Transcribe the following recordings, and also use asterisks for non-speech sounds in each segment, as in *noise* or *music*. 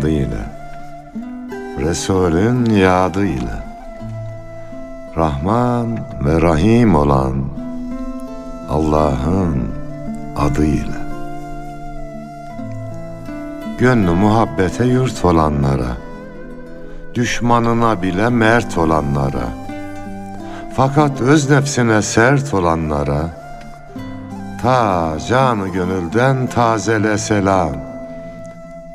tadıyla, Resulün yadıyla, Rahman ve Rahim olan Allah'ın adıyla. Gönlü muhabbete yurt olanlara, düşmanına bile mert olanlara, fakat öz nefsine sert olanlara, ta canı gönülden tazele selam.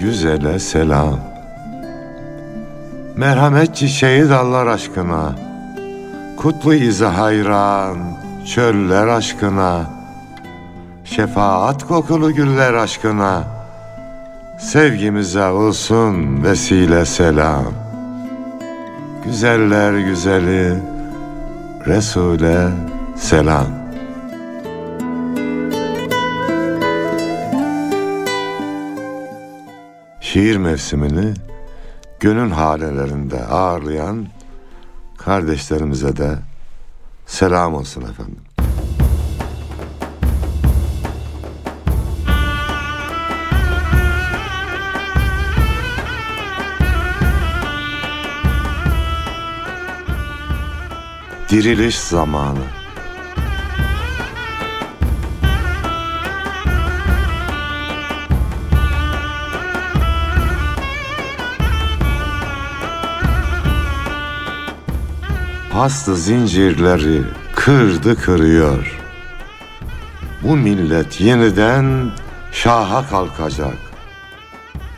güzele selam. Merhamet çiçeği dallar aşkına, Kutlu izi hayran, çöller aşkına, Şefaat kokulu güller aşkına, Sevgimize olsun vesile selam. Güzeller güzeli, Resul'e selam. Şiir mevsimini gönül halelerinde ağırlayan kardeşlerimize de selam olsun efendim. Diriliş zamanı. Hastı zincirleri kırdı kırıyor. Bu millet yeniden şaha kalkacak.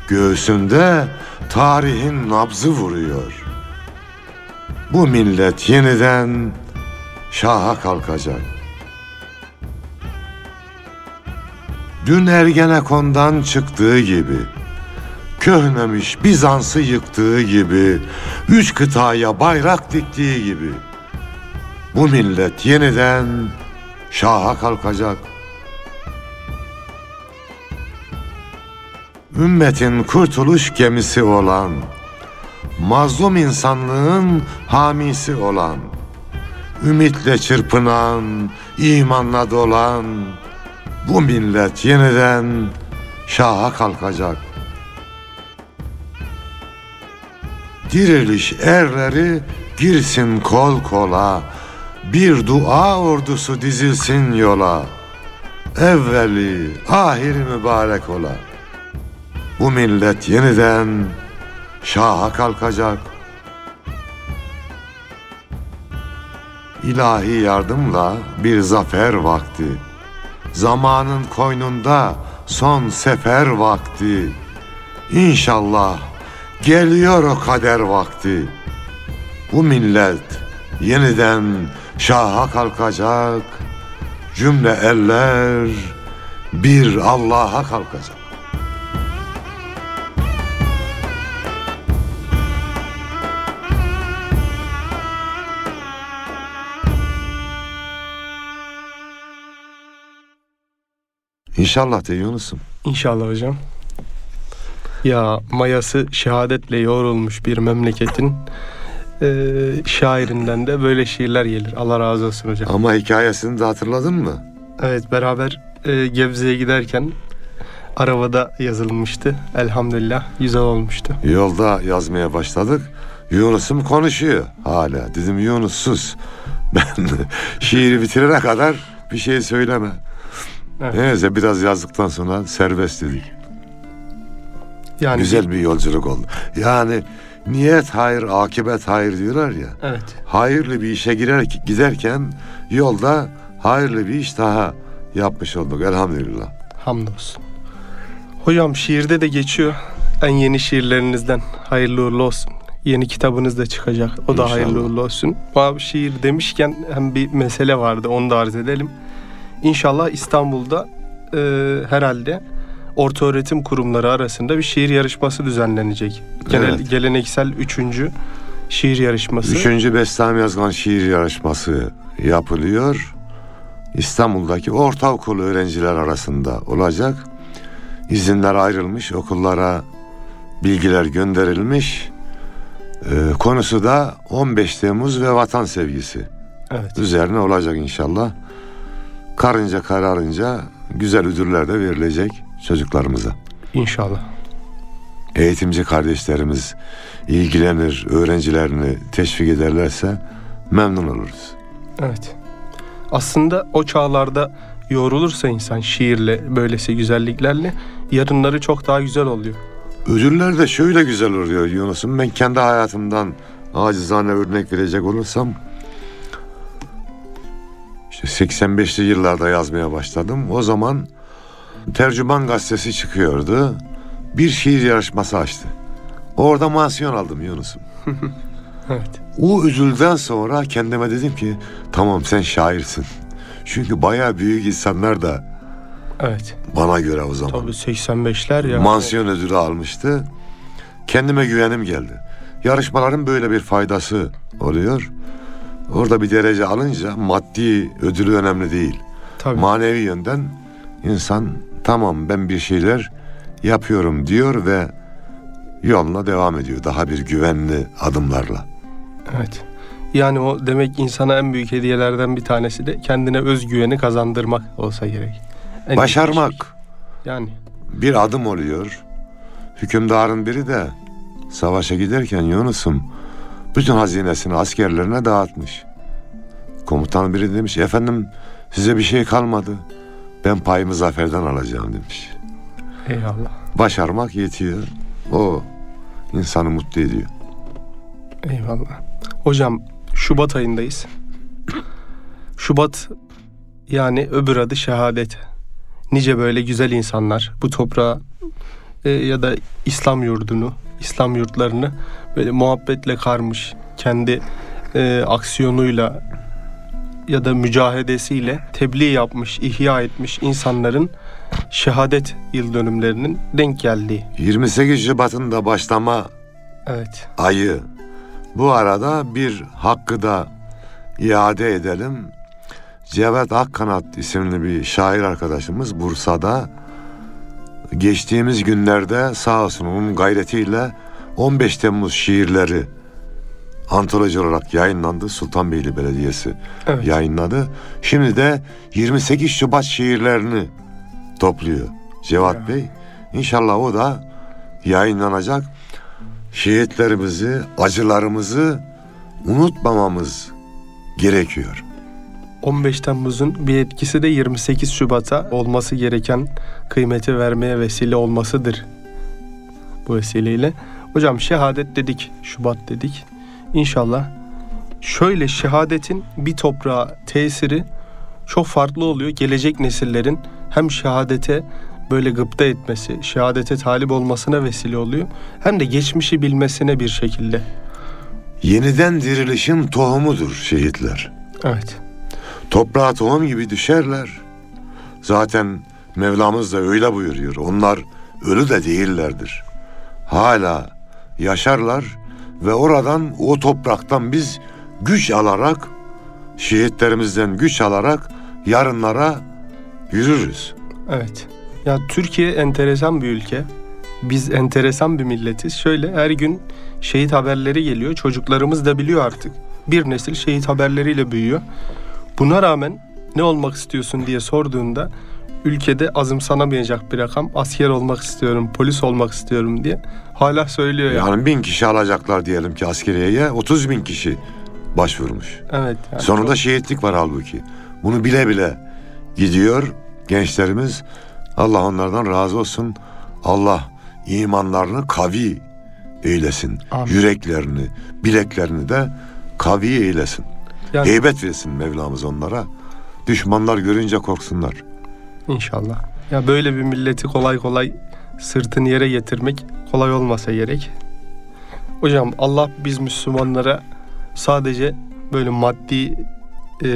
Göğsünde tarihin nabzı vuruyor. Bu millet yeniden şaha kalkacak. Dün Ergenekon'dan çıktığı gibi, köhnemiş Bizans'ı yıktığı gibi, üç kıtaya bayrak diktiği gibi, bu millet yeniden şaha kalkacak. Ümmetin kurtuluş gemisi olan, mazlum insanlığın hamisi olan, ümitle çırpınan, imanla dolan, bu millet yeniden şaha kalkacak. Diriliş erleri girsin kol kola, bir dua ordusu dizilsin yola. Evveli, ahiri mübarek ola. Bu millet yeniden şaha kalkacak. İlahi yardımla bir zafer vakti. Zamanın koynunda son sefer vakti. İnşallah geliyor o kader vakti. Bu millet yeniden şaha kalkacak. Cümle eller bir Allah'a kalkacak. İnşallah de Yunus'um. İnşallah hocam. Ya mayası şehadetle yoğrulmuş bir memleketin e, şairinden de böyle şiirler gelir. Allah razı olsun hocam. Ama hikayesini de hatırladın mı? Evet beraber e, Gebze'ye giderken arabada yazılmıştı. Elhamdülillah güzel olmuştu. Yolda yazmaya başladık. Yunus'um konuşuyor hala. Dedim Yunus sus. *laughs* Ben şiiri bitirene kadar bir şey söyleme. Evet. Neyse biraz yazdıktan sonra serbest dedik. Yani Güzel bir yolculuk oldu. Yani niyet hayır, akibet hayır diyorlar ya. Evet. Hayırlı bir işe girer giderken yolda hayırlı bir iş daha yapmış olduk elhamdülillah. Hamdolsun. Hocam şiirde de geçiyor. En yeni şiirlerinizden hayırlı uğurlu olsun. Yeni kitabınız da çıkacak. O da İnşallah. hayırlı uğurlu olsun. Bu şiir demişken hem bir mesele vardı. Onu da arz edelim. İnşallah İstanbul'da e, herhalde orta öğretim kurumları arasında bir şiir yarışması düzenlenecek. Genel Evet. geleneksel üçüncü şiir yarışması. Üçüncü Bestami Yazgan şiir yarışması yapılıyor. İstanbul'daki ortaokul öğrenciler arasında olacak. İzinler ayrılmış, okullara bilgiler gönderilmiş. Ee, konusu da 15 Temmuz ve vatan sevgisi Evet. üzerine olacak inşallah. Karınca kararınca güzel ödüller de verilecek çocuklarımıza. İnşallah. Eğitimci kardeşlerimiz ilgilenir, öğrencilerini teşvik ederlerse memnun oluruz. Evet. Aslında o çağlarda yoğrulursa insan şiirle, böylesi güzelliklerle yarınları çok daha güzel oluyor. Ödüller de şöyle güzel oluyor Yunus'um. Ben kendi hayatımdan acizane örnek verecek olursam işte 85'li yıllarda yazmaya başladım. O zaman Tercüman gazetesi çıkıyordu. Bir şiir yarışması açtı. Orada mansiyon aldım Yunus'um. *laughs* Evet. O ödülden sonra kendime dedim ki tamam sen şairsin. Çünkü bayağı büyük insanlar da Evet. bana göre o zaman Tabii 85'ler ya. mansiyon ödülü almıştı. Kendime güvenim geldi. Yarışmaların böyle bir faydası oluyor. Orada bir derece alınca maddi ödülü önemli değil. Tabii. Manevi yönden insan tamam ben bir şeyler yapıyorum diyor ve yoluna devam ediyor. Daha bir güvenli adımlarla. Evet. Yani o demek insana en büyük hediyelerden bir tanesi de kendine özgüveni kazandırmak olsa gerek. En Başarmak şey. Yani bir adım oluyor. Hükümdarın biri de savaşa giderken Yunus'um bütün hazinesini askerlerine dağıtmış. Komutan biri demiş efendim size bir şey kalmadı. Ben payımı zaferden alacağım demiş. eyvallah. Başarmak yetiyor. O insanı mutlu ediyor. Eyvallah. Hocam Şubat ayındayız. Şubat yani öbür adı şehadet. Nice böyle güzel insanlar bu toprağa e, ya da İslam yurdunu, İslam yurtlarını böyle muhabbetle karmış, kendi e, aksiyonuyla ya da mücahedesiyle tebliğ yapmış, ihya etmiş insanların şehadet yıl dönümlerinin denk geldiği. 28 Şubat'ın da başlama Evet. ayı. Bu arada bir hakkı da iade edelim. Cevat Akkanat isimli bir şair arkadaşımız Bursa'da geçtiğimiz günlerde sağ olsun onun gayretiyle 15 Temmuz şiirleri antoloji olarak yayınlandı. Sultanbeyli Belediyesi Evet. yayınladı. Şimdi de 28 Şubat şiirlerini topluyor Cevat Ya. Bey. İnşallah o da yayınlanacak. Şehitlerimizi, acılarımızı unutmamamız gerekiyor. 15 Temmuz'un bir etkisi de 28 Şubat'a olması gereken kıymeti vermeye vesile olmasıdır. Bu vesileyle. Hocam şehadet dedik, Şubat dedik. İnşallah şöyle şehadetin bir toprağa tesiri çok farklı oluyor. Gelecek nesillerin hem şehadete böyle gıpta etmesi, şehadete talip olmasına vesile oluyor. Hem de geçmişi bilmesine bir şekilde. Yeniden dirilişin tohumudur şehitler. Evet. Toprağa tohum gibi düşerler. Zaten Mevlamız da öyle buyuruyor. Onlar ölü de değillerdir. Hala yaşarlar ve oradan o topraktan biz güç alarak şehitlerimizden güç alarak yarınlara yürürüz. Evet. Ya Türkiye enteresan bir ülke. Biz enteresan bir milletiz. Şöyle her gün şehit haberleri geliyor. Çocuklarımız da biliyor artık. Bir nesil şehit haberleriyle büyüyor. Buna rağmen ne olmak istiyorsun diye sorduğunda ülkede azımsanamayacak bir rakam asker olmak istiyorum, polis olmak istiyorum diye hala söylüyor yani. Yani bin kişi alacaklar diyelim ki askeriyeye 30 bin kişi başvurmuş. Evet. yani Sonunda çok- şehitlik var halbuki. Bunu bile bile gidiyor gençlerimiz. Allah onlardan razı olsun. Allah imanlarını kavi eylesin. Amin. Yüreklerini, bileklerini de kavi eylesin. yani Heybet versin Mevlamız onlara. Düşmanlar görünce korksunlar. İnşallah. Ya böyle bir milleti kolay kolay sırtını yere getirmek kolay olmasa gerek. Hocam Allah biz Müslümanlara sadece böyle maddi e,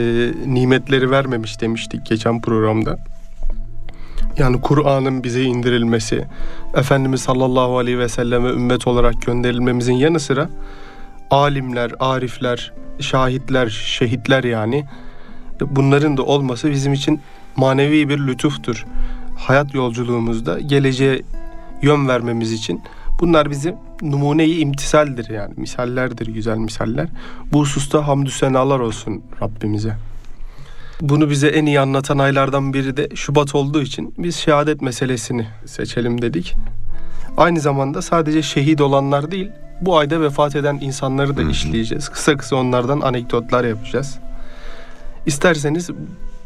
nimetleri vermemiş demiştik geçen programda. Yani Kur'an'ın bize indirilmesi, Efendimiz sallallahu aleyhi ve selleme ümmet olarak gönderilmemizin yanı sıra alimler, arifler, şahitler, şehitler yani bunların da olması bizim için manevi bir lütuftur. Hayat yolculuğumuzda geleceğe yön vermemiz için bunlar bizim numuneyi imtisaldir yani misallerdir güzel misaller. Bu hususta hamdü senalar olsun Rabbimize. Bunu bize en iyi anlatan aylardan biri de Şubat olduğu için biz şehadet meselesini seçelim dedik. Aynı zamanda sadece şehit olanlar değil, bu ayda vefat eden insanları da işleyeceğiz. Kısa kısa onlardan anekdotlar yapacağız. İsterseniz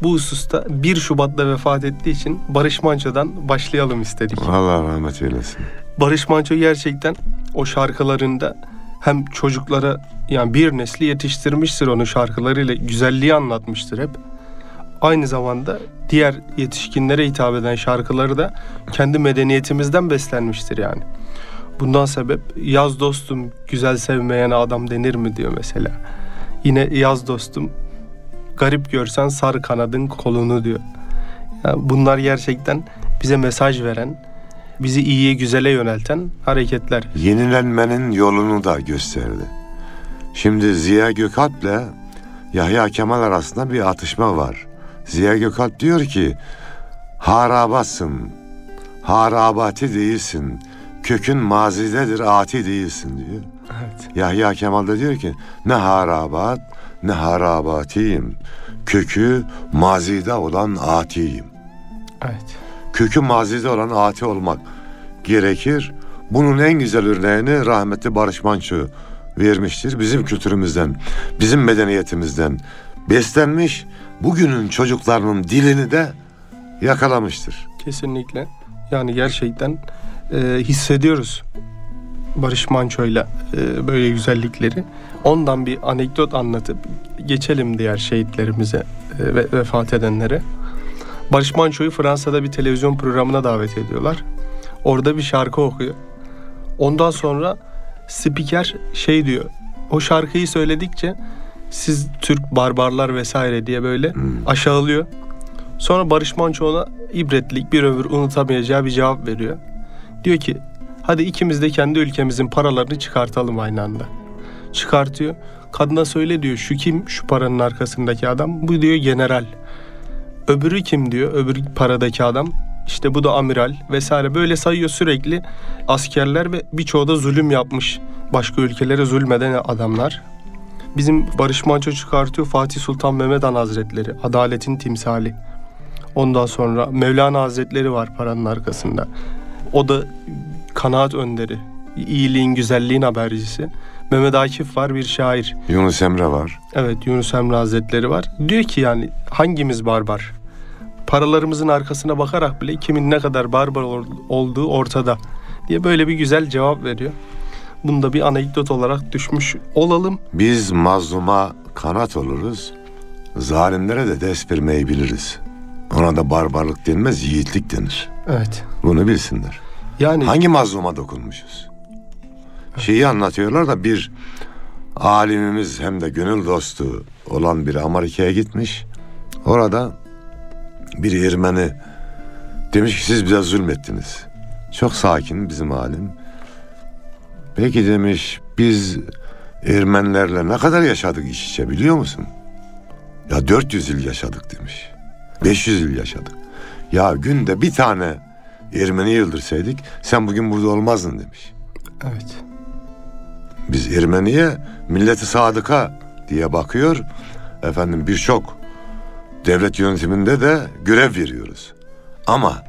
bu hususta 1 Şubat'ta vefat ettiği için Barış Manço'dan başlayalım istedik. Allah rahmet eylesin. Barış Manço gerçekten o şarkılarında hem çocuklara yani bir nesli yetiştirmiştir onun şarkılarıyla güzelliği anlatmıştır hep. Aynı zamanda diğer yetişkinlere hitap eden şarkıları da kendi medeniyetimizden beslenmiştir yani. Bundan sebep yaz dostum güzel sevmeyene adam denir mi diyor mesela. Yine yaz dostum garip görsen sar kanadın kolunu diyor. Yani bunlar gerçekten bize mesaj veren, bizi iyiye güzele yönelten hareketler. Yenilenmenin yolunu da gösterdi. Şimdi Ziya Gökalp'le Yahya Kemal arasında bir atışma var. Ziya Gökalp diyor ki harabatsın, harabati değilsin, kökün mazidedir, ati değilsin diyor. Evet. Yahya Kemal da diyor ki ne harabat ne harabatiyim, kökü mazide olan atiyim. Evet. kökü mazide olan ati olmak gerekir. Bunun en güzel örneğini rahmetli Barış Manço vermiştir. Bizim kültürümüzden, bizim medeniyetimizden beslenmiş, bugünün çocuklarının dilini de yakalamıştır. Kesinlikle. Yani gerçekten e, hissediyoruz Barış Manço'yla e, böyle güzellikleri. Ondan bir anekdot anlatıp geçelim diğer şehitlerimize e, ve vefat edenlere. Barış Manço'yu Fransa'da bir televizyon programına davet ediyorlar. Orada bir şarkı okuyor. Ondan sonra spiker şey diyor. O şarkıyı söyledikçe siz Türk barbarlar vesaire diye böyle aşağılıyor. Sonra Barış Manço ona ibretlik bir ömür unutamayacağı bir cevap veriyor. Diyor ki hadi ikimiz de kendi ülkemizin paralarını çıkartalım aynı anda. Çıkartıyor. Kadına söyle diyor şu kim şu paranın arkasındaki adam? Bu diyor general. Öbürü kim diyor öbür paradaki adam? İşte bu da amiral vesaire böyle sayıyor sürekli askerler ve birçoğu da zulüm yapmış. Başka ülkelere zulmeden adamlar. Bizim Barış Manço çıkartıyor Fatih Sultan Mehmet Han Hazretleri. Adaletin timsali. Ondan sonra Mevlana Hazretleri var paranın arkasında. O da kanaat önderi. iyiliğin, güzelliğin habercisi. Mehmet Akif var bir şair. Yunus Emre var. Evet Yunus Emre Hazretleri var. Diyor ki yani hangimiz barbar? Paralarımızın arkasına bakarak bile kimin ne kadar barbar ol- olduğu ortada diye böyle bir güzel cevap veriyor. Bunu da bir anekdot olarak düşmüş olalım. Biz mazluma kanat oluruz, zalimlere de ders vermeyi biliriz. Ona da barbarlık denmez, yiğitlik denir. Evet. Bunu bilsinler. Yani Hangi mazluma dokunmuşuz? Şeyi anlatıyorlar da bir alimimiz hem de gönül dostu olan bir Amerika'ya gitmiş. Orada bir Ermeni demiş ki siz bize zulmettiniz. Çok sakin bizim alim. Peki demiş biz Ermenilerle ne kadar yaşadık iç içe biliyor musun? Ya 400 yıl yaşadık demiş. 500 yıl yaşadık. Ya günde bir tane Ermeni öldürseydik sen bugün burada olmazdın demiş. evet. Biz Ermeniye milleti sadıka diye bakıyor. Efendim birçok devlet yönetiminde de görev veriyoruz. Ama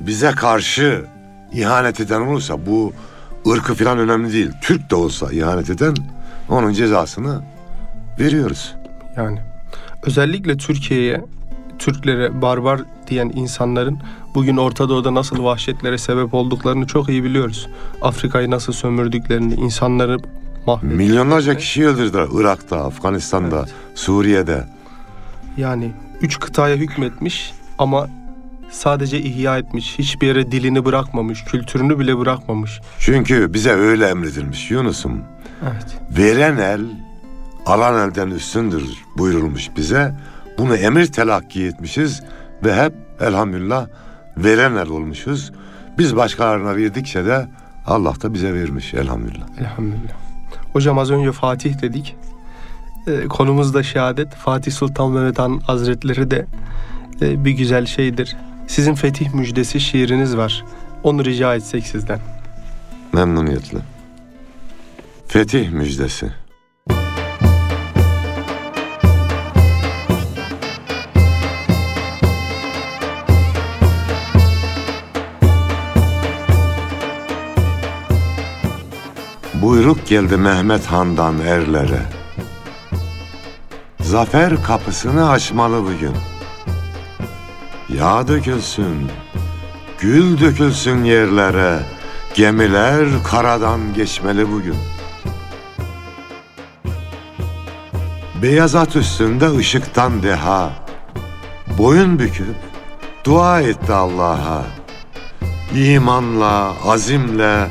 bize karşı ihanet eden olursa bu ırkı falan önemli değil. Türk de olsa ihanet eden onun cezasını veriyoruz. Yani özellikle Türkiye'ye Türklere barbar diyen insanların bugün Orta Doğu'da nasıl vahşetlere sebep olduklarını çok iyi biliyoruz. Afrika'yı nasıl sömürdüklerini, insanları mahvettiklerini. Milyonlarca kişi öldürdüler Irak'ta, Afganistan'da, Evet. Suriye'de. Yani üç kıtaya hükmetmiş ama sadece ihya etmiş. Hiçbir yere dilini bırakmamış, kültürünü bile bırakmamış. Çünkü bize öyle emredilmiş Yunus'um. Evet. Veren el alan elden üstündür buyurulmuş bize. Bunu emir telakki etmişiz ve hep elhamdülillah veren el olmuşuz. Biz başkalarına verdikçe de Allah da bize vermiş elhamdülillah. Elhamdülillah. Hocam az önce Fatih dedik. Ee, konumuz da şehadet. Fatih Sultan Mehmet Han Hazretleri de e, bir güzel şeydir. Sizin fetih müjdesi şiiriniz var. Onu rica etsek sizden. Memnuniyetle. Fetih müjdesi. Buyruk geldi Mehmet Han'dan erlere. Zafer kapısını açmalı bugün. Yağ dökülsün, gül dökülsün yerlere. Gemiler karadan geçmeli bugün. Beyaz at üstünde ışıktan deha. Boyun büküp dua etti Allah'a. İmanla, azimle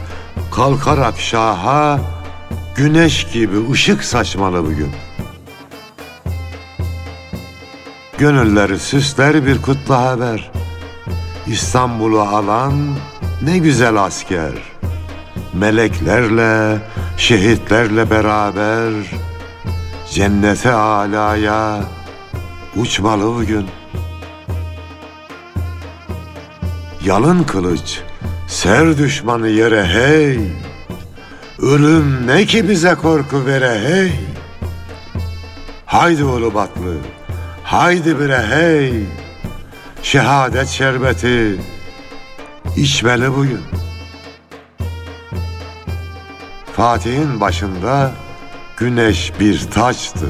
kalkarak şaha güneş gibi ışık saçmalı bugün. Gönülleri süsler bir kutlu haber. İstanbul'u alan ne güzel asker. Meleklerle, şehitlerle beraber cennete alaya uçmalı bugün. Yalın kılıç ser düşmanı yere hey. Ölüm ne ki bize korku vere hey. Haydi Ulubatlı, haydi bire hey. Şehadet şerbeti içmeli bugün. Fatih'in başında güneş bir taçtı.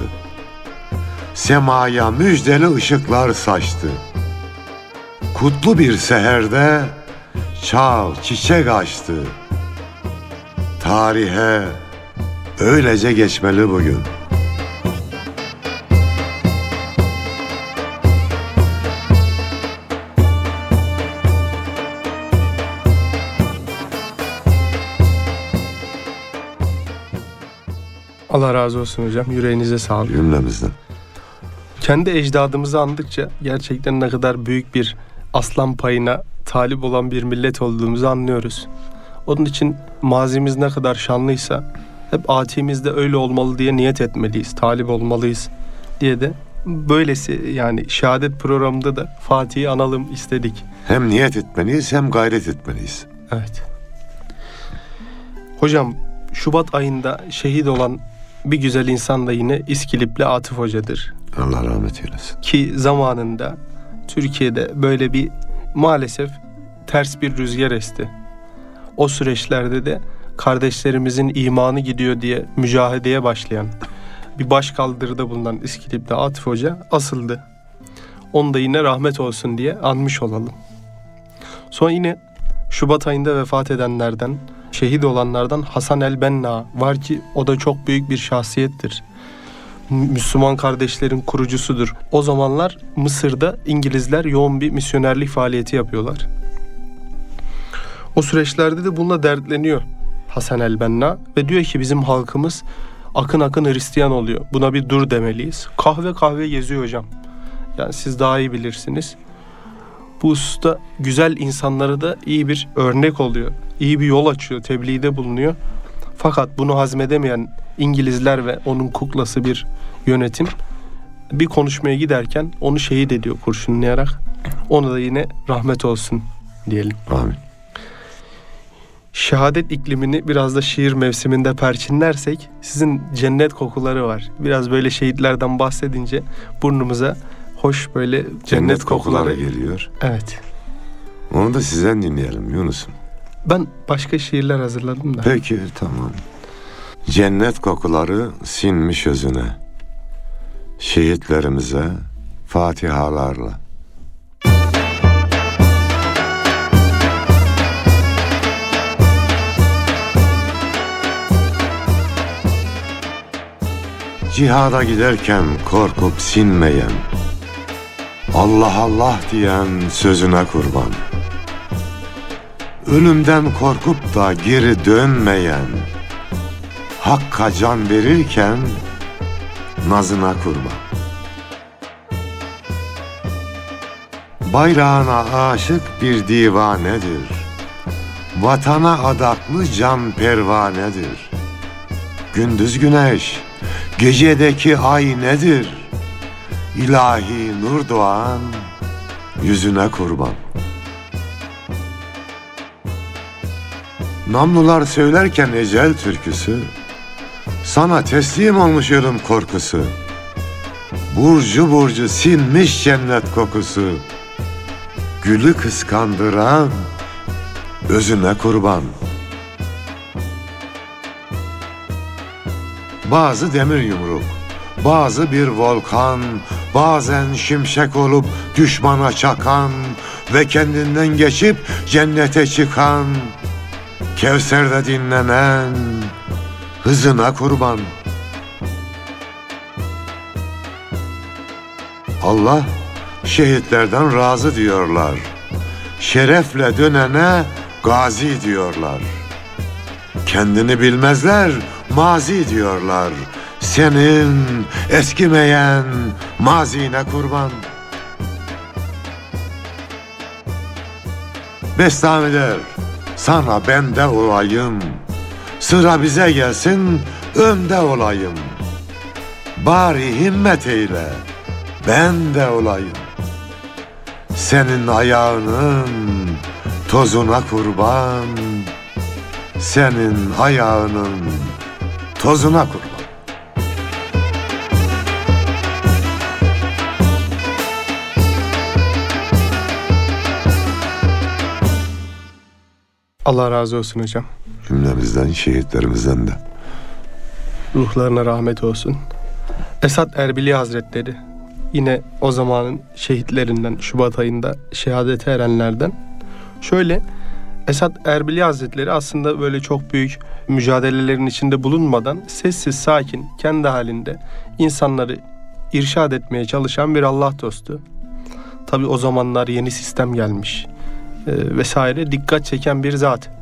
Semaya müjdeli ışıklar saçtı. Kutlu bir seherde çağ çiçek açtı. Tarihe öylece geçmeli bugün. Allah razı olsun hocam. Yüreğinize sağlık. Cümlemizden. Kendi ecdadımızı andıkça gerçekten ne kadar büyük bir aslan payına talip olan bir millet olduğumuzu anlıyoruz. Onun için mazimiz ne kadar şanlıysa hep atimiz de öyle olmalı diye niyet etmeliyiz, talip olmalıyız diye de böylesi yani şehadet programında da Fatih'i analım istedik. Hem niyet etmeliyiz hem gayret etmeliyiz. Evet. Hocam Şubat ayında şehit olan bir güzel insan da yine İskilipli Atıf Hoca'dır. Allah rahmet eylesin. Ki zamanında Türkiye'de böyle bir maalesef ters bir rüzgar esti. O süreçlerde de kardeşlerimizin imanı gidiyor diye mücahedeye başlayan bir baş kaldırıda bulunan İskilip'te Atıf Hoca asıldı. Onu da yine rahmet olsun diye anmış olalım. Sonra yine Şubat ayında vefat edenlerden, şehit olanlardan Hasan el Benna var ki o da çok büyük bir şahsiyettir. Müslüman kardeşlerin kurucusudur. O zamanlar Mısır'da İngilizler yoğun bir misyonerlik faaliyeti yapıyorlar. O süreçlerde de bununla dertleniyor Hasan el Benna ve diyor ki bizim halkımız akın akın Hristiyan oluyor. Buna bir dur demeliyiz. Kahve kahve geziyor hocam. Yani siz daha iyi bilirsiniz. Bu hususta güzel insanlara da iyi bir örnek oluyor. İyi bir yol açıyor, tebliğde bulunuyor. Fakat bunu hazmedemeyen İngilizler ve onun kuklası bir yönetim bir konuşmaya giderken onu şehit ediyor kurşunlayarak. Ona da yine rahmet olsun diyelim. Amin. Şehadet iklimini biraz da şiir mevsiminde perçinlersek sizin cennet kokuları var. Biraz böyle şehitlerden bahsedince burnumuza hoş böyle cennet, Cennet kokuları kokuları. geliyor. Evet. Onu da sizden dinleyelim Yunus'um. Ben başka şiirler hazırladım da. Peki tamam. Cennet kokuları sinmiş özüne. Şehitlerimize fatihalarla. Cihada giderken korkup sinmeyen, Allah Allah diyen sözüne kurban. Ölümden korkup da geri dönmeyen, Hakka can verirken nazına kurban. Bayrağına aşık bir divanedir. Vatana adaklı can pervanedir. Gündüz güneş, gecedeki ay nedir? İlahi nur doğan, yüzüne kurban. Namlular söylerken ecel türküsü, sana teslim olmuş korkusu. Burcu burcu sinmiş cennet kokusu. Gülü kıskandıran özüne kurban. Bazı demir yumruk, bazı bir volkan, bazen şimşek olup düşmana çakan ve kendinden geçip cennete çıkan, Kevser'de dinlenen hızına kurban. Allah şehitlerden razı diyorlar. Şerefle dönene gazi diyorlar. Kendini bilmezler, mazi diyorlar. Senin eskimeyen mazine kurban. Bestamiler, sana bende olayım. Sıra bize gelsin, önde olayım. Bari himmet eyle, ben de olayım. Senin ayağının tozuna kurban. Senin ayağının tozuna kurban. Allah razı olsun hocam. Cümlemizden, şehitlerimizden de. Ruhlarına rahmet olsun. Esat Erbili Hazretleri yine o zamanın şehitlerinden Şubat ayında şehadete erenlerden. Şöyle Esat Erbili Hazretleri aslında böyle çok büyük mücadelelerin içinde bulunmadan sessiz sakin kendi halinde insanları irşad etmeye çalışan bir Allah dostu. Tabi o zamanlar yeni sistem gelmiş e, vesaire dikkat çeken bir zat.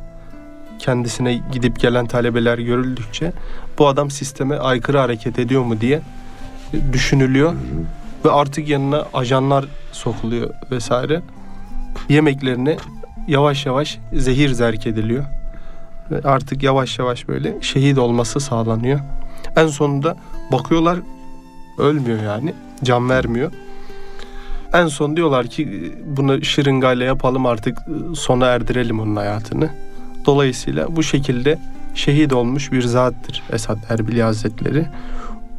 Kendisine gidip gelen talebeler görüldükçe bu adam sisteme aykırı hareket ediyor mu diye düşünülüyor ve artık yanına ajanlar sokuluyor vesaire. Yemeklerine yavaş yavaş zehir zerk ediliyor. Ve artık yavaş yavaş böyle şehit olması sağlanıyor. En sonunda bakıyorlar ölmüyor yani. Can vermiyor. En son diyorlar ki bunu şırıngayla yapalım artık sona erdirelim onun hayatını. Dolayısıyla bu şekilde şehit olmuş bir zattır Esad Erbili Hazretleri.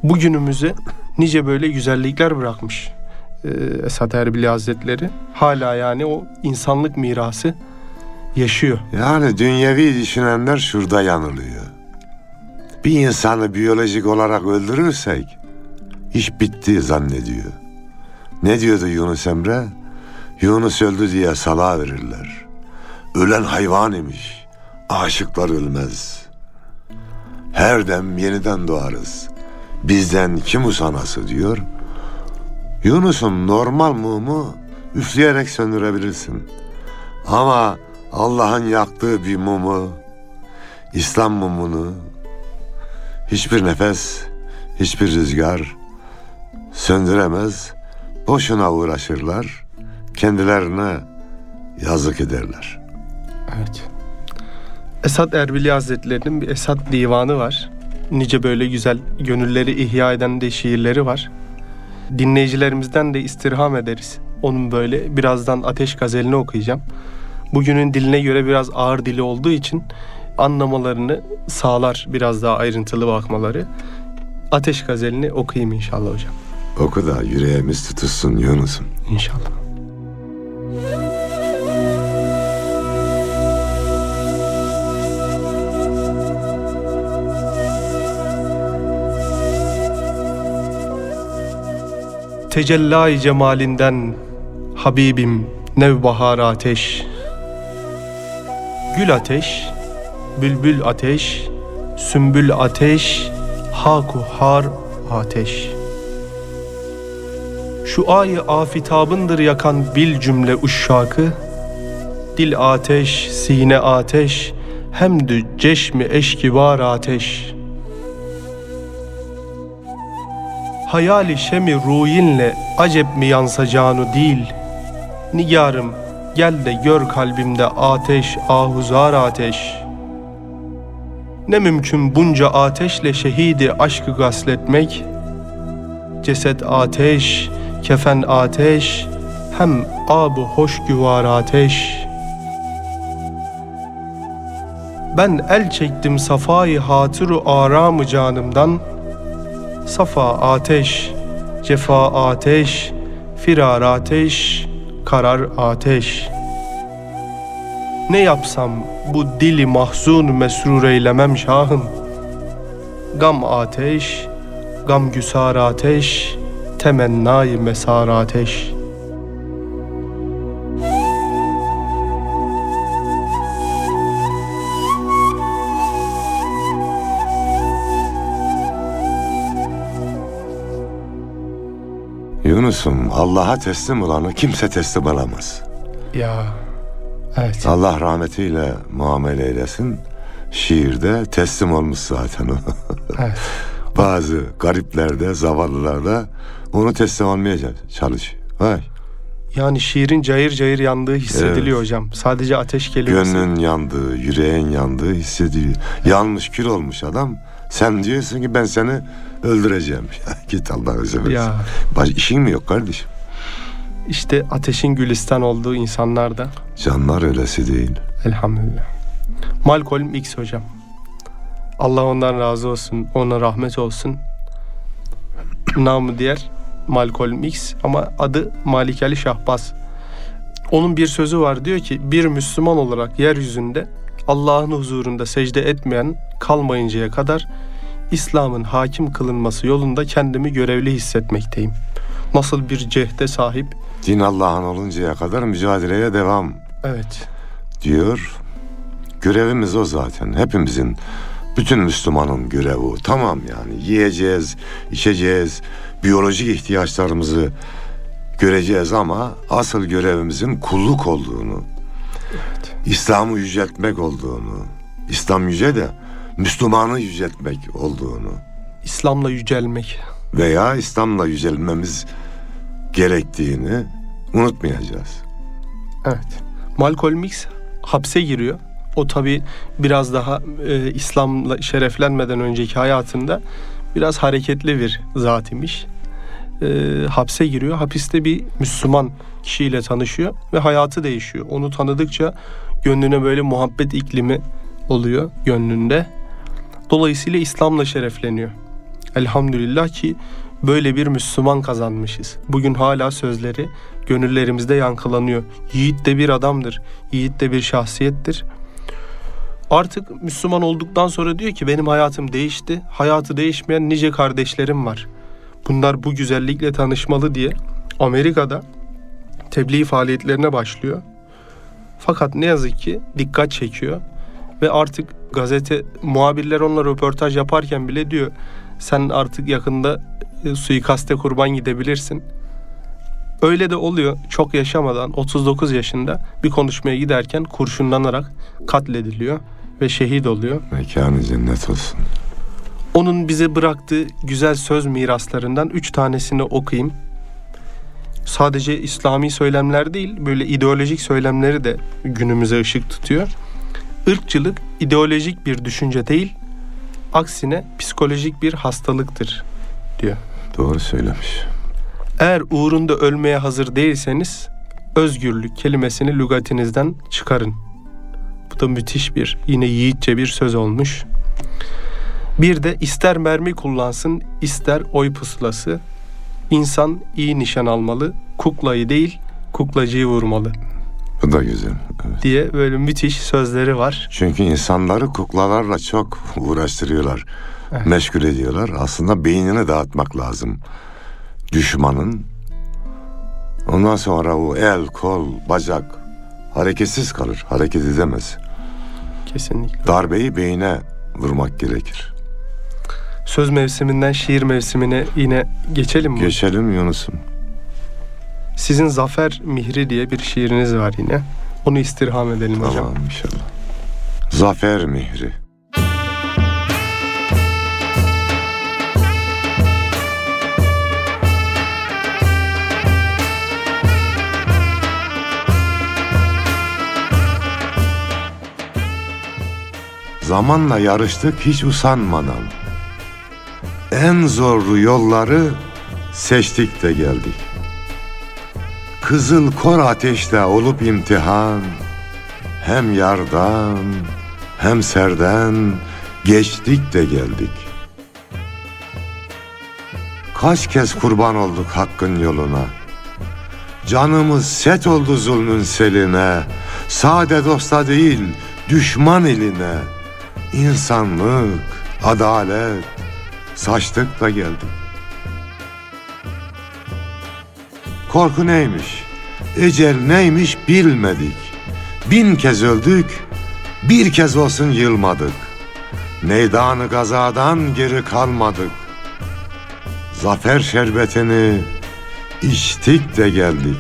Bugünümüze nice böyle güzellikler bırakmış e, Esad Erbili Hazretleri. Hala yani o insanlık mirası yaşıyor. Yani dünyevi düşünenler şurada yanılıyor. Bir insanı biyolojik olarak öldürürsek iş bitti zannediyor. Ne diyordu Yunus Emre? Yunus öldü diye salağa verirler. Ölen hayvan imiş. Aşıklar ölmez. Her dem yeniden doğarız. Bizden kim usanası diyor. Yunus'un normal mumu üfleyerek söndürebilirsin. Ama Allah'ın yaktığı bir mumu, İslam mumunu hiçbir nefes, hiçbir rüzgar söndüremez. Boşuna uğraşırlar. Kendilerine yazık ederler. Evet. Esad Erbili Hazretleri'nin bir Esad divanı var. Nice böyle güzel gönülleri ihya eden de şiirleri var. Dinleyicilerimizden de istirham ederiz. Onun böyle birazdan Ateş Gazelini okuyacağım. Bugünün diline göre biraz ağır dili olduğu için anlamalarını sağlar biraz daha ayrıntılı bakmaları. Ateş Gazelini okuyayım inşallah hocam. Oku da yüreğimiz tutuşsun Yunus'um. İnşallah. Tecellai cemalinden Habibim nevbahar ateş Gül ateş, bülbül ateş, sümbül ateş, haku har ateş. Şu ayı afitabındır yakan bil cümle uşşakı, Dil ateş, sine ateş, hemdü ceşmi eşkibar ateş. Hayali şemi ruyinle acep mi yansa canu değil, Nigarım gel de gör kalbimde ateş ahuzar ateş. Ne mümkün bunca ateşle şehidi aşkı gasletmek? Ceset ateş, kefen ateş Hem abu hoş güvar ateş. Ben el çektim safayı hatıru aramı canımdan Safa ateş, cefa ateş, firar ateş, karar ateş. Ne yapsam bu dili mahzun mesrur eylemem şahım. Gam ateş, gam güsar ateş, temennayı mesar ateş.'' Yunus'um Allah'a teslim olanı kimse teslim olamaz. Ya evet. Allah rahmetiyle muamele eylesin. Şiirde teslim olmuş zaten o. evet. *laughs* Bazı gariplerde, zavallılarda onu teslim olmaya çalışıyor. Vay. Yani şiirin cayır cayır yandığı hissediliyor Evet. hocam. Sadece ateş kelimesi. Gönlün yandığı, yüreğin yandığı hissediliyor. Yanmış kül olmuş adam. Sen diyorsun ki ben seni öldüreceğim. *laughs* Ya Git Allah'ını seversen. Ya Baş, işin mi yok kardeşim? işte ateşin gülistan olduğu insanlar da Canlar öylesi değil. elhamdülillah. Malcolm X hocam. Allah ondan razı olsun, ona rahmet olsun. Namı diğer Malcolm X ama adı Malik Ali Şahbaz. Onun bir sözü var diyor ki bir Müslüman olarak yeryüzünde Allah'ın huzurunda secde etmeyen kalmayıncaya kadar İslam'ın hakim kılınması yolunda kendimi görevli hissetmekteyim. Nasıl bir cehde sahip? Din Allah'ın oluncaya kadar mücadeleye devam Evet. diyor. Görevimiz o zaten. Hepimizin, bütün Müslümanın görevi. Tamam yani yiyeceğiz, içeceğiz, biyolojik ihtiyaçlarımızı göreceğiz ama asıl görevimizin kulluk olduğunu, Evet. İslam'ı yüceltmek olduğunu, İslam yüce de Müslümanı yüceltmek olduğunu İslam'la yücelmek. veya İslam'la yücelmemiz gerektiğini unutmayacağız. Evet. Malcolm X hapse giriyor. O tabi biraz daha e, İslam'la şereflenmeden önceki hayatında biraz hareketli bir zat imiş. E, hapse giriyor. Hapiste bir Müslüman kişiyle tanışıyor ve hayatı değişiyor. Onu tanıdıkça gönlüne böyle muhabbet iklimi oluyor gönlünde. Dolayısıyla İslam'la şerefleniyor. Elhamdülillah ki böyle bir Müslüman kazanmışız. Bugün hala sözleri gönüllerimizde yankılanıyor. Yiğit de bir adamdır. Yiğit de bir şahsiyettir. Artık Müslüman olduktan sonra diyor ki benim hayatım değişti. Hayatı değişmeyen nice kardeşlerim var. Bunlar bu güzellikle tanışmalı diye Amerika'da tebliğ faaliyetlerine başlıyor. Fakat ne yazık ki dikkat çekiyor ve artık gazete muhabirler onunla röportaj yaparken bile diyor sen artık yakında e, suikaste kurban gidebilirsin. Öyle de oluyor. Çok yaşamadan 39 yaşında bir konuşmaya giderken kurşunlanarak katlediliyor ve şehit oluyor. Mekanı cennet olsun. Onun bize bıraktığı güzel söz miraslarından üç tanesini okuyayım. Sadece İslami söylemler değil, böyle ideolojik söylemleri de günümüze ışık tutuyor. Irkçılık ideolojik bir düşünce değil, aksine psikolojik bir hastalıktır diyor. Doğru söylemiş. Eğer uğrunda ölmeye hazır değilseniz özgürlük kelimesini lügatinizden çıkarın. Bu da müthiş bir yine yiğitçe bir söz olmuş. Bir de ister mermi kullansın ister oy pusulası. İnsan iyi nişan almalı. Kuklayı değil kuklacıyı vurmalı Bu da güzel. Evet. diye böyle müthiş sözleri var. Çünkü insanları kuklalarla çok uğraştırıyorlar. Evet. Meşgul ediyorlar. Aslında beynini dağıtmak lazım. Düşmanın. Ondan sonra o el, kol, bacak hareketsiz kalır. Hareket edemez. Kesinlikle. Darbeyi beyine vurmak gerekir. Söz mevsiminden şiir mevsimine yine geçelim mi? Geçelim Yunus'um. Sizin Zafer Mihri diye bir şiiriniz var yine. Onu istirham edelim tamam, hocam. Tamam inşallah. Zafer Mihri. Zamanla yarıştık hiç usanmadan. En zorlu yolları seçtik de geldik. Kızıl kor ateşte olup imtihan, hem yardan hem serden geçtik de geldik. Kaç kez kurban olduk hakkın yoluna. Canımız set oldu zulmün seline. Sade dosta değil, düşman eline. İnsanlık, adalet saçtık da geldik. Korku neymiş? Ecel neymiş bilmedik. Bin kez öldük, bir kez olsun yılmadık. Meydanı gazadan geri kalmadık. Zafer şerbetini içtik de geldik.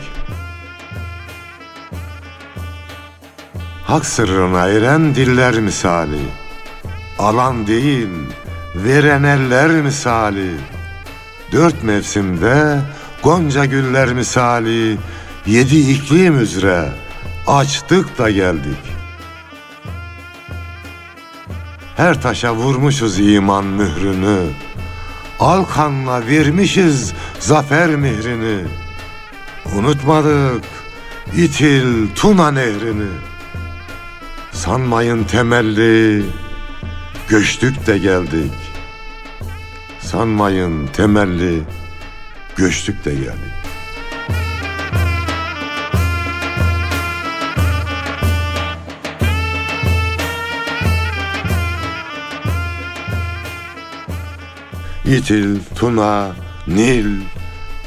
Hak sırrına eren diller misali. Alan değil, veren eller misali. Dört mevsimde gonca güller misali. Yedi iklim üzere açtık da geldik. Her taşa vurmuşuz iman mührünü. Alkanla vermişiz zafer mihrini. Unutmadık İtil Tuna nehrini. Sanmayın temelli göçtük de geldik. Sanmayın temelli göçtük de geldik. İtil, Tuna, Nil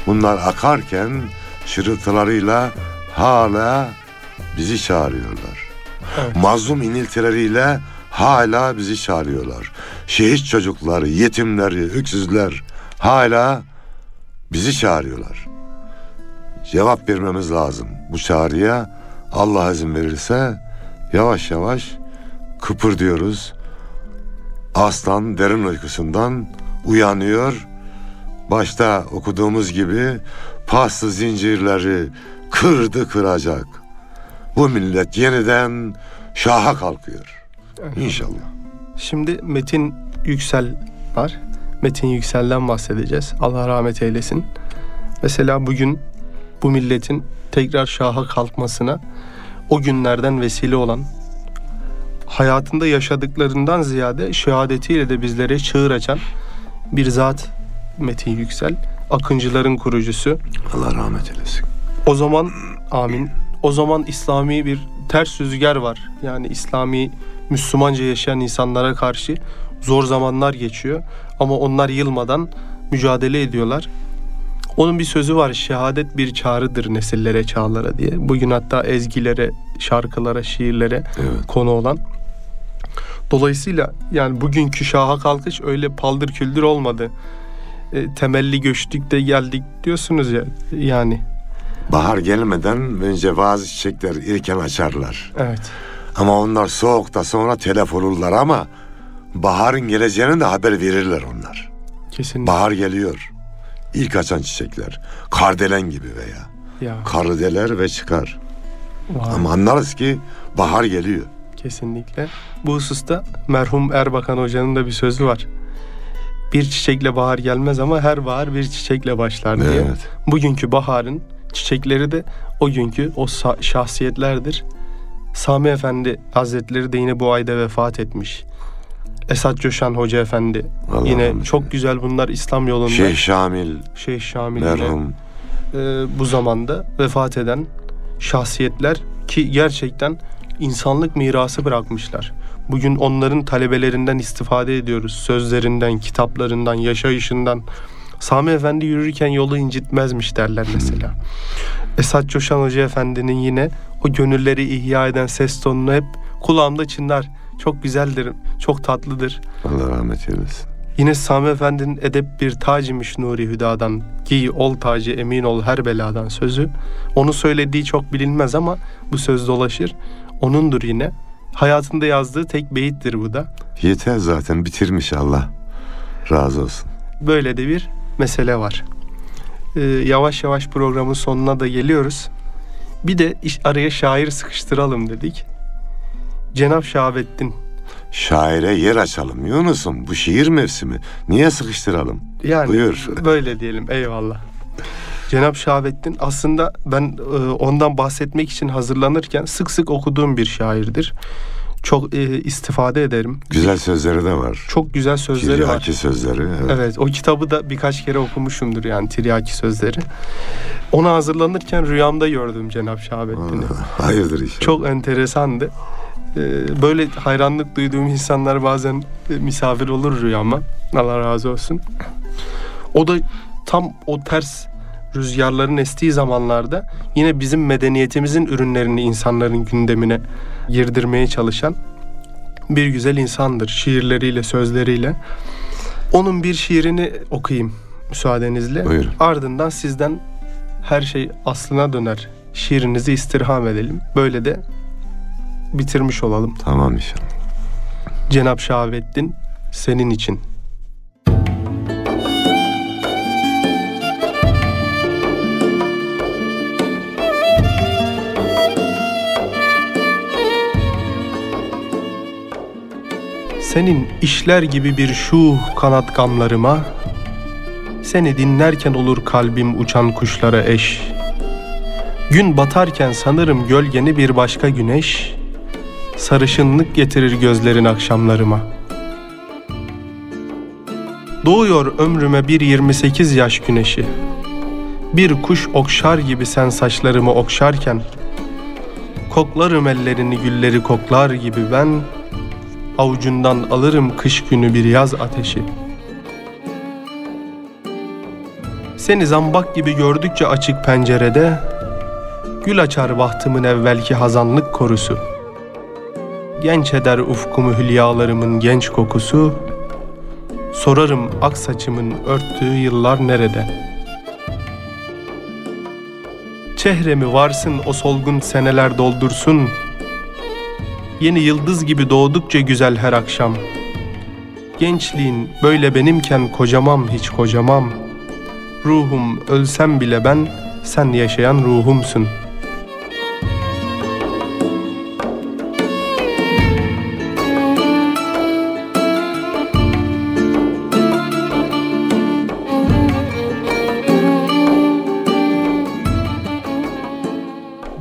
bunlar akarken şırıltılarıyla hala bizi çağırıyorlar. Evet. Mazlum iniltileriyle hala bizi çağırıyorlar. Şehit çocukları, yetimleri, öksüzler hala bizi çağırıyorlar. Cevap vermemiz lazım. Bu çağrıya Allah izin verirse yavaş yavaş kıpır diyoruz. Aslan derin uykusundan uyanıyor. Başta okuduğumuz gibi paslı zincirleri kırdı kıracak. Bu millet yeniden şaha kalkıyor. İnşallah. Şimdi Metin Yüksel var. Metin Yüksel'den bahsedeceğiz. Allah rahmet eylesin. Mesela bugün bu milletin tekrar şaha kalkmasına o günlerden vesile olan hayatında yaşadıklarından ziyade şehadetiyle de bizlere çığır açan bir zat Metin Yüksel. Akıncıların kurucusu. Allah rahmet eylesin. O zaman amin. O zaman İslami bir ters rüzgar var. Yani İslami Müslümanca yaşayan insanlara karşı zor zamanlar geçiyor ama onlar yılmadan mücadele ediyorlar. Onun bir sözü var. Şehadet bir çağrıdır nesillere, çağlara diye. Bugün hatta ezgilere, şarkılara, şiirlere Evet. konu olan. Dolayısıyla yani bugünkü şaha kalkış öyle paldır küldür olmadı. E, temelli göçtük de geldik diyorsunuz ya yani. Bahar gelmeden önce bazı çiçekler erken açarlar. Evet. Ama onlar soğukta sonra telef olurlar ama baharın geleceğini de haber verirler onlar. Kesinlikle. Bahar geliyor. İlk açan çiçekler. Kardelen gibi veya. ya. Karı deler ve çıkar. Vay. Ama anlarız ki bahar geliyor. Kesinlikle. Bu hususta merhum Erbakan Hoca'nın da bir sözü var. Bir çiçekle bahar gelmez ama her bahar bir çiçekle başlar diye. Evet. Bugünkü baharın çiçekleri de o günkü o şahsiyetlerdir. Sami Efendi Hazretleri de yine bu ayda vefat etmiş. Esat Coşan Hoca Efendi Allah yine rahmet çok eylesin. güzel bunlar İslam yolunda. Şeyh Şamil Şeyh Şamil merhum. e, bu zamanda vefat eden şahsiyetler ki gerçekten insanlık mirası bırakmışlar. Bugün onların talebelerinden istifade ediyoruz. Sözlerinden, kitaplarından, yaşayışından. Sami Efendi yürürken yolu incitmezmiş derler mesela. Esat Coşan Hoca Efendi'nin yine o gönülleri ihya eden ses tonunu hep kulağımda çınlar. Çok güzeldir, çok tatlıdır. Allah rahmet eylesin. Yine Sami Efendi'nin edep bir tacimiş Nuri Hüda'dan giy ol tacı emin ol her beladan sözü. Onu söylediği çok bilinmez ama bu söz dolaşır. Onundur yine. Hayatında yazdığı tek beyittir bu da. Yeter zaten bitirmiş Allah. Razı olsun. Böyle de bir mesele var. Ee, yavaş yavaş programın sonuna da geliyoruz. Bir de iş, araya şair sıkıştıralım dedik. Cenab Şahabettin şaire yer açalım. Yunus'um bu şiir mevsimi. Niye sıkıştıralım? Yani Buyur. böyle diyelim eyvallah. Cenab Şahabettin aslında ben e, ondan bahsetmek için hazırlanırken sık sık okuduğum bir şairdir. Çok e, istifade ederim. Güzel sözleri de var. Çok güzel sözleri var. Tiryaki sözleri. Evet. Evet o kitabı da birkaç kere okumuşumdur yani Tiryaki sözleri. Ona hazırlanırken rüyamda gördüm Cenab Şahabettin'i. Hayırdır inşallah. Çok enteresandı. Ee, böyle hayranlık duyduğum insanlar bazen e, misafir olur rüyama. Allah razı olsun. O da tam o ters rüzgarların estiği zamanlarda yine bizim medeniyetimizin ürünlerini insanların gündemine girdirmeye çalışan bir güzel insandır. Şiirleriyle, sözleriyle. Onun bir şiirini okuyayım müsaadenizle. Buyurun. Ardından sizden her şey aslına döner. Şiirinizi istirham edelim. Böyle de bitirmiş olalım. Tamam inşallah. Cenab Şahabettin senin için. Senin işler gibi bir şu kanat gamlarıma Seni dinlerken olur kalbim uçan kuşlara eş Gün batarken sanırım gölgeni bir başka güneş sarışınlık getirir gözlerin akşamlarıma. Doğuyor ömrüme bir 28 yaş güneşi. Bir kuş okşar gibi sen saçlarımı okşarken, koklarım ellerini gülleri koklar gibi ben, avucundan alırım kış günü bir yaz ateşi. Seni zambak gibi gördükçe açık pencerede, gül açar bahtımın evvelki hazanlık korusu.'' Genç eder ufkumu hülyalarımın genç kokusu Sorarım ak saçımın örttüğü yıllar nerede? Çehremi varsın o solgun seneler doldursun Yeni yıldız gibi doğdukça güzel her akşam Gençliğin böyle benimken kocamam hiç kocamam Ruhum ölsem bile ben sen yaşayan ruhumsun.''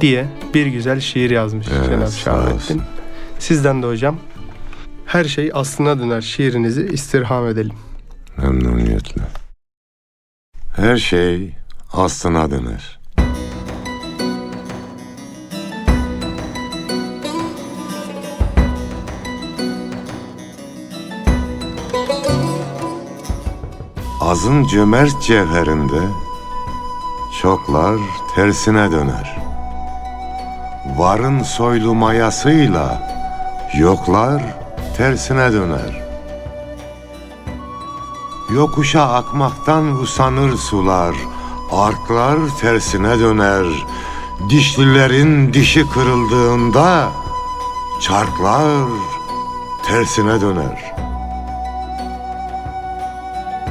Diye bir güzel şiir yazmış Evet, Cenab sağ olsun. Şahabettin. Sizden de hocam her şey aslına döner şiirinizi istirham edelim. Memnuniyetle. Her şey aslına döner. Azın cömert cevherinde çoklar tersine döner. Varın soylu mayasıyla yoklar tersine döner. Yokuşa akmaktan usanır sular, arklar tersine döner. Dişlilerin dişi kırıldığında çarklar tersine döner.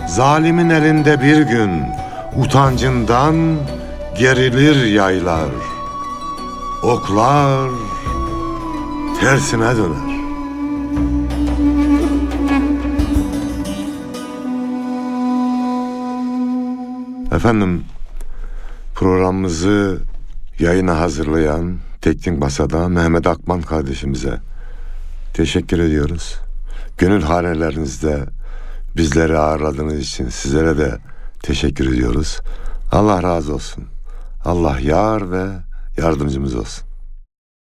Zalimin elinde bir gün utancından gerilir yaylar. Oklar tersine döner. Efendim programımızı yayına hazırlayan Teknik Masa'da Mehmet Akman kardeşimize teşekkür ediyoruz. Gönül hanelerinizde bizleri ağırladığınız için sizlere de teşekkür ediyoruz. Allah razı olsun. Allah yar ve yardımcımız olsun.